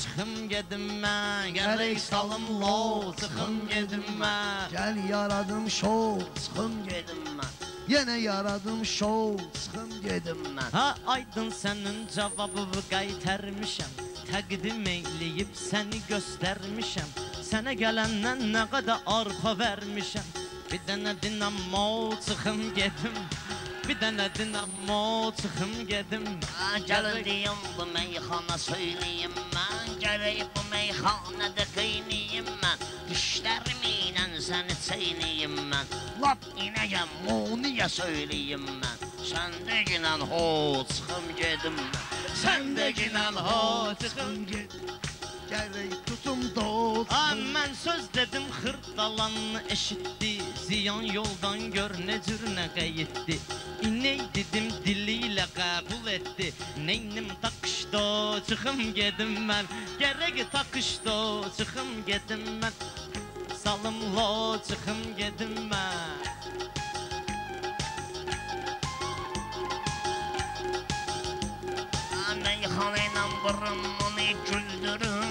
çıxım gedim mən Gərək salım lo, çıxım gedim mən Gəl yaradım şov, çıxım Gedim mən Yenə yaradım şov, çıxım gedim mən Ha aydın sənin cavabını qaytarmışam Təqdim eyləyib səni göstərmişəm Sənə gələndən nə qədər arpa vermişəm Bir dənə dinamo çıxım gedim. Bir dənə dinamo çıxım gedim. Gəlin deyim bu meyxana söyləyim mən Gərək bu meyxanədə qeyniyim mən Dişlərimi ilə səni çeyniyim mən Lap inəyəm muniyə söyləyim mən Sən də ginən ho çıxım gedim mən Sən də ginən ho çıxım gedim Gərək tutum dost mən söz dedim xırdalanını eşitdi Ziyan yoldan gör ne cür nə qayıtdı İney dedim dili ilə qəbul etdi Neynim takışdı çıxım gedim mən Gərək takışdı çıxım gedim mən Salımlo çıxım gedim mən Meyxana ilə burununu güldürüm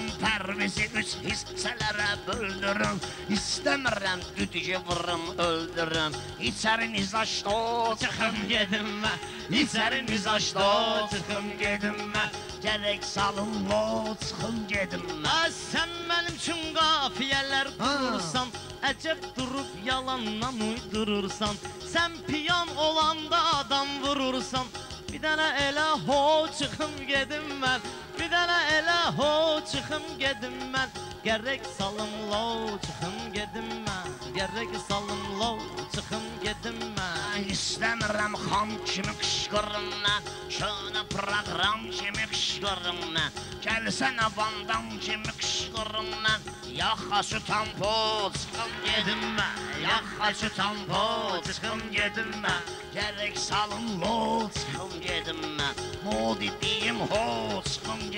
Pərvizi üç hissələrə böldürüm İstəmirəm düdüyü vurum öldürüm İçəri nizaşdo çıxım gedim mən İçəri nizaşdo çıxım gedim mən Gərək salım lo çıxım gedim mən sən mənim üçün qafiyələr qurursan Əcəb durub yalandan uydurursan. Sən piyan olanda adam vurursan Bir dənə elə ho çıxım gedim mən. Bir dənə elə ho çıxım gedim mən. Gərək salım lo çıxım gedim mən. Gərək salım lo çıxım gedim mən Mən istəmirəm xam kimi qışqırım mən Şöyle proqram kimi qışqırım mən Gəlsənə bandam kimi qışqırım mən Yaxa şu tampo çıxım gedim mən Yaxa şu tampo çıxım gedim mən Gərək salım lo çıxım gedim mən Modi deyim ho çıxım gedim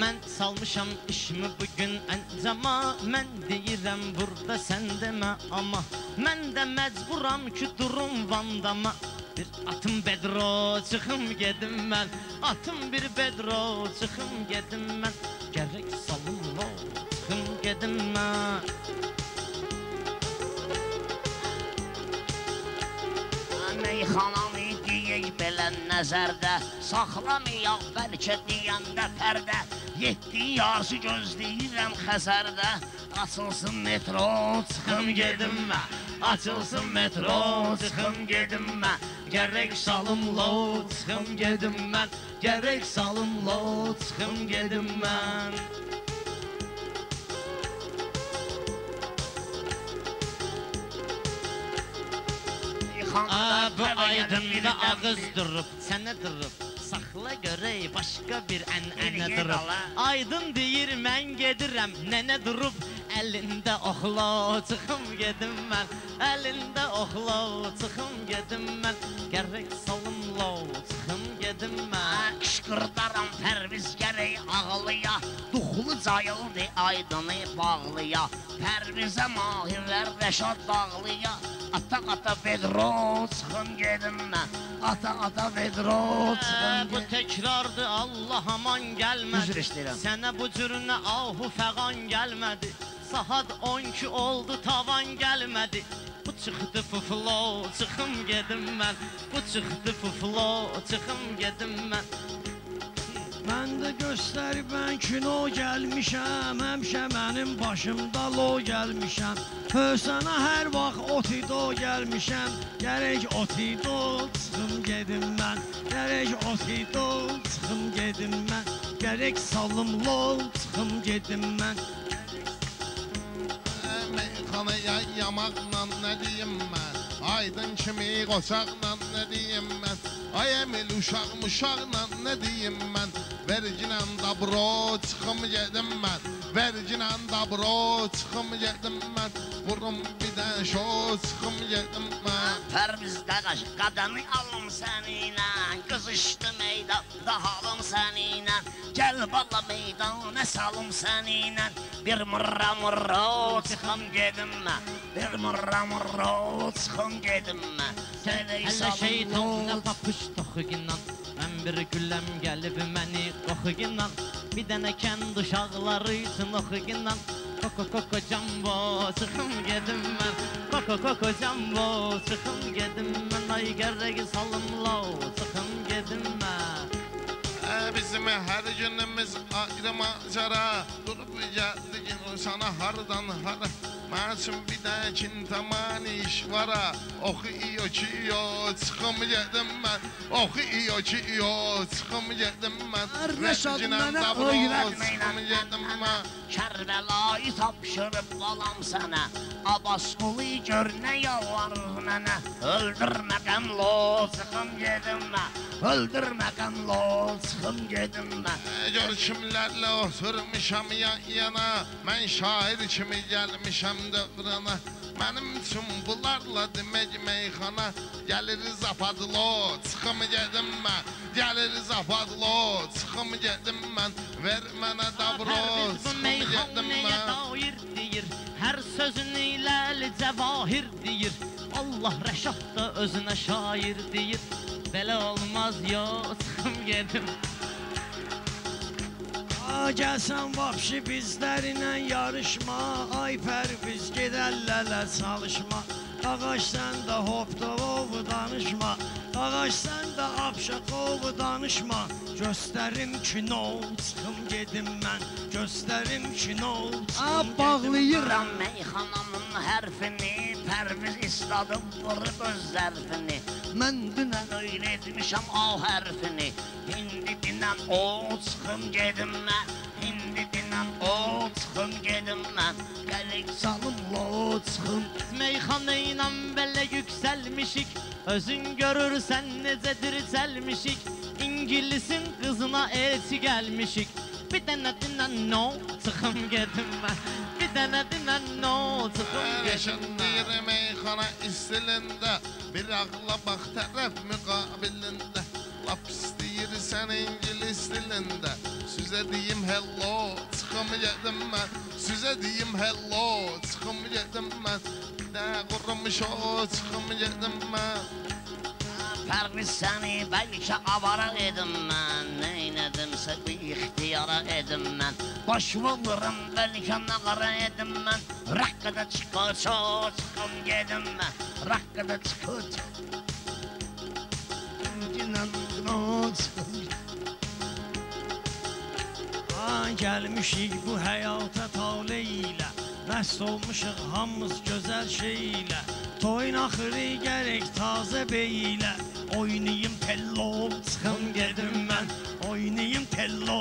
Mən salmışam işimi bugün əncama Mən deyirəm burada sən demə amma Mən də məcburam ki durum vandama. Bir atım bedro çıxım gedim mən Atım bir bedro çıxım gedim mən Gərək salım lo çıxım gedim mən Meyxanamı deyək belə nəzərdə Saxlamayaq bəlkə deyəndə pərdə Yetdi yarısı gözləyirəm xəzərdə. Açılsın metro, çıxım gedim mən Açılsın metro çıxım gedim mən Gərək salım lo çıxım gedim mən. Gərək salım lo çıxım gedim mən. Aa, bu aydında ağız durub, sənə durub Saxla görək başqa bir ənənə durub. Aydın deyir mən gedirəm, nənə durub Əlində oxla, çıxım gedim mən. Əlində oxla, çıxım gedim mən. Gərək salım lo, çıxım gedim mən. Qışqırdaram pərviz gərək ağlıya Duxlu cayıldı aydını bağlıya Pərvizə mahirlər rəşad dağlıya Ata ata vedro çıxım gedim mən. Ata ata vedro çıxım Bu gedim. təkrardır Allah aman gəlmədi. Üzr istəyirəm. Sənə bu cürünə ahu fəğan gəlmədi Saat 12 oldu tavan gəlmədi. Bu çıxdı fuflo çıxım gedim mən. Bu çıxdı fuflo çıxım gedim mən. Mən də göstərib mən kino gəlmişəm. Həmişə mənim başımda lo gəlmişəm. Sənə hər vaxt otido gəlmişəm. Gərək otido çıxım gedim mən. Gərək otido çıxım gedim mən. Gərək salım lo çıxım gedim mən Meyxanaya yamaqla nə deyim mən Aydın kimi qoçaqla nə deyim mən Ay əmil uşaq muşaqla nə deyim mən Verginən dabro çıxım gedim mən Verginən dabro çıxım gedim mən Vurum bir dən şo çıxım gedim mən Pərvizdə qaş qadanı alım səninlə Qızışdı meydanda halım səninlə Gəl bala meydana salım səninlə Bir mırra mırra çıxım gedim mən Bir mırra mırra çıxım gedim mən Hələ salım şeytanla papış toxuginan Mən bir gülləm gəlib məni qoxuginan Bir dənə kənd uşaqları üçün oxuyunan Koko koko cambo çıxım gedim mən Koko koko cambo çıxım gedim mən Ay gərrək salımla çıxım gedim mən Ee, Bizim her günümüz ayrı macera Durup geldik sana hardan hara Mənim bir də kintaman iş var ha. Oxuyuyor ki yo çıxım gedim mən. Oxuyuyor ki yo çıxım gedim mən. Rəşad Rəcinən mənə dabro öyrətmə. çıxım gedim mən. Kərbəlayı tapşırıb qalam sənə. Abbas qulu gör nə yalvarır mənə. Öldürməkən lo çıxım gedim mən. Öldürməkən lo çıxım gedim mən. Ee, Gör kimlərlə oturmuşam yan yana Mən şair kimi gəlmişəm dövrana Mənim üçün bunlarla demək meyxana. Gəliriz apadlo, çıxım gedim mən. Gəliriz apadlo, çıxım gedim mən. Ver mənə dabro, Pərviz bu çıxım gedim meyxanəyə mən. dair deyir? Hər sözün ilə cəvahir deyir. Allah Rəşad da özünə şair deyir. Belə olmaz yo çıxım gedim. A gəlsən vapşi bizlərlə yarışma. Ay pərviz gedəllələ çalışma Ağac sən də hopdovov danışma. Ağac sən də apşaqov danışma. Göstərim kino çıxım gedim mən Göstərim kino çıxım gedim bağlayıram. Vuran meyxananın hərfini Pərviz istadıb vurub öz zərfini Mən dünən Öyle etmişəm A hərfini Hindi dinən o çıxım gedim mən Hindi dinən o çıxım gedim mən Gəlik salımla o çıxım Meyxana ilə belə yüksəlmişik Özün görürsən necə dirçəlmişik İngilisin qızına elçi gəlmişik Bir dənə dinən no çıxım gedim mən Bir dənə dinən no çıxım gedim mən deyir meyxana istilində Bir ağla bax tərəf müqabilində Lap istəyirsən ingilis dilində Sizə deyim hello, çıxım gedim mən Sizə deyim hello, mən Bir də qurumuş o, gedim mən Pərviz səni bəlkə avara edim mən Neynədimsə bir ixtiyara edim mən Başımı vurum bəlkə nağara edim Raqqada çıxır çıxım gedim mən Raqqada çıxır Dünən o çıxım Ay gəlmişik bu həyata tale ilə Məst olmuşuq hamımız gözəl şey ilə Toyun axırı gərək tazə bey ilə Oynayım tello çıxım gedim mən Oynayım tello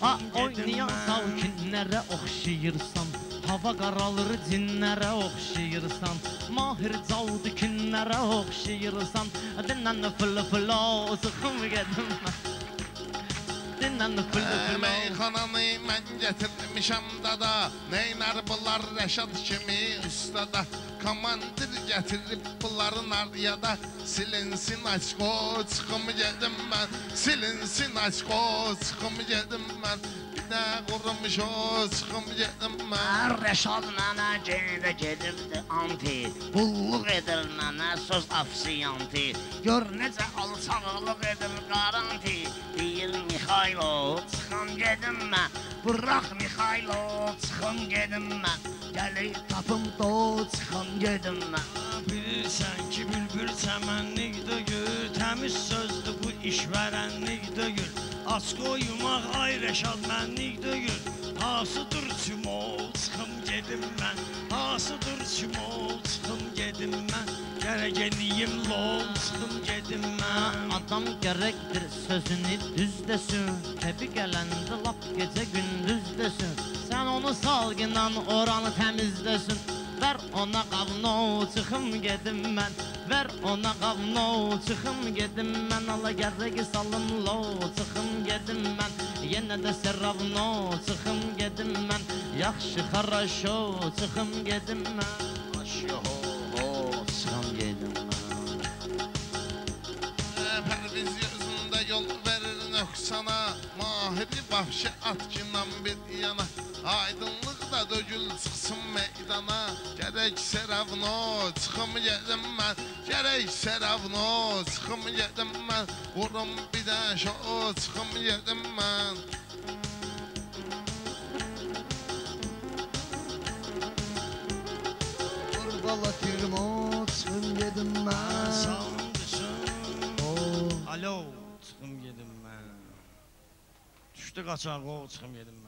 Ha çıxım gedim oynayan mən sakinlərə oxşayırsan Hava qaralır cinlərə oxşayırsan Mahir caldı kinlərə oxşayırsan Dinən fılı fılı sıxım gedim mən Dinən fılı Ee, fılı Meyxananı mən gətirmişəm dada Neynər bunlar Rəşad kimi ustada Komandir gətirib bunların ariyada Silinsin açko çıxım gedim mən Silinsin açko çıxım gedim mən Bir də qurumuş o çıxım gedim mən Rəşad mənə gedə gedirdi anti. Qulluq edir mənə söz afsiyanti Gör necə alçaqlıq edir qaranti Deyir Mixaylo çıxım gedim mən Bırax Mixaylo çıxım gedim mən Gəlir tapım do çıxım gedim mən Bilirsən ki, bülbül çəmənlik dögür Təmiz sözdür bu işvərənlik dögür Aç qoymaq ay rəşad mənlik dögür Hasıdır çimo, çıxım gedim mən. Hasıdır çimo, çıxım gedim mən. Gərək eləyim lol, çıxım gedim mən. Adam gərəkdir sözünü düz desin. Təbi gələndə lap gecə gündüz desin. Sən onu salgınan oranı təmizləsin. Ver ona qavno çıxım gedim mən. Ver ona qavno çıxım gedim mən. Ala gərək salım lo çıxım gedim mən. Yenə də serravno çıxım gedim mən. Yaxşı xaraşo çıxım gedim mən vahşi atkinan bir yana Aydınlıq da dögül çıxsın meydana. Gərək seravno çıxım gedim mən Gərək seravno çıxım gedim mən. Vurum bir də şo çıxım gedim mən 어떡하자고 참 이런 말.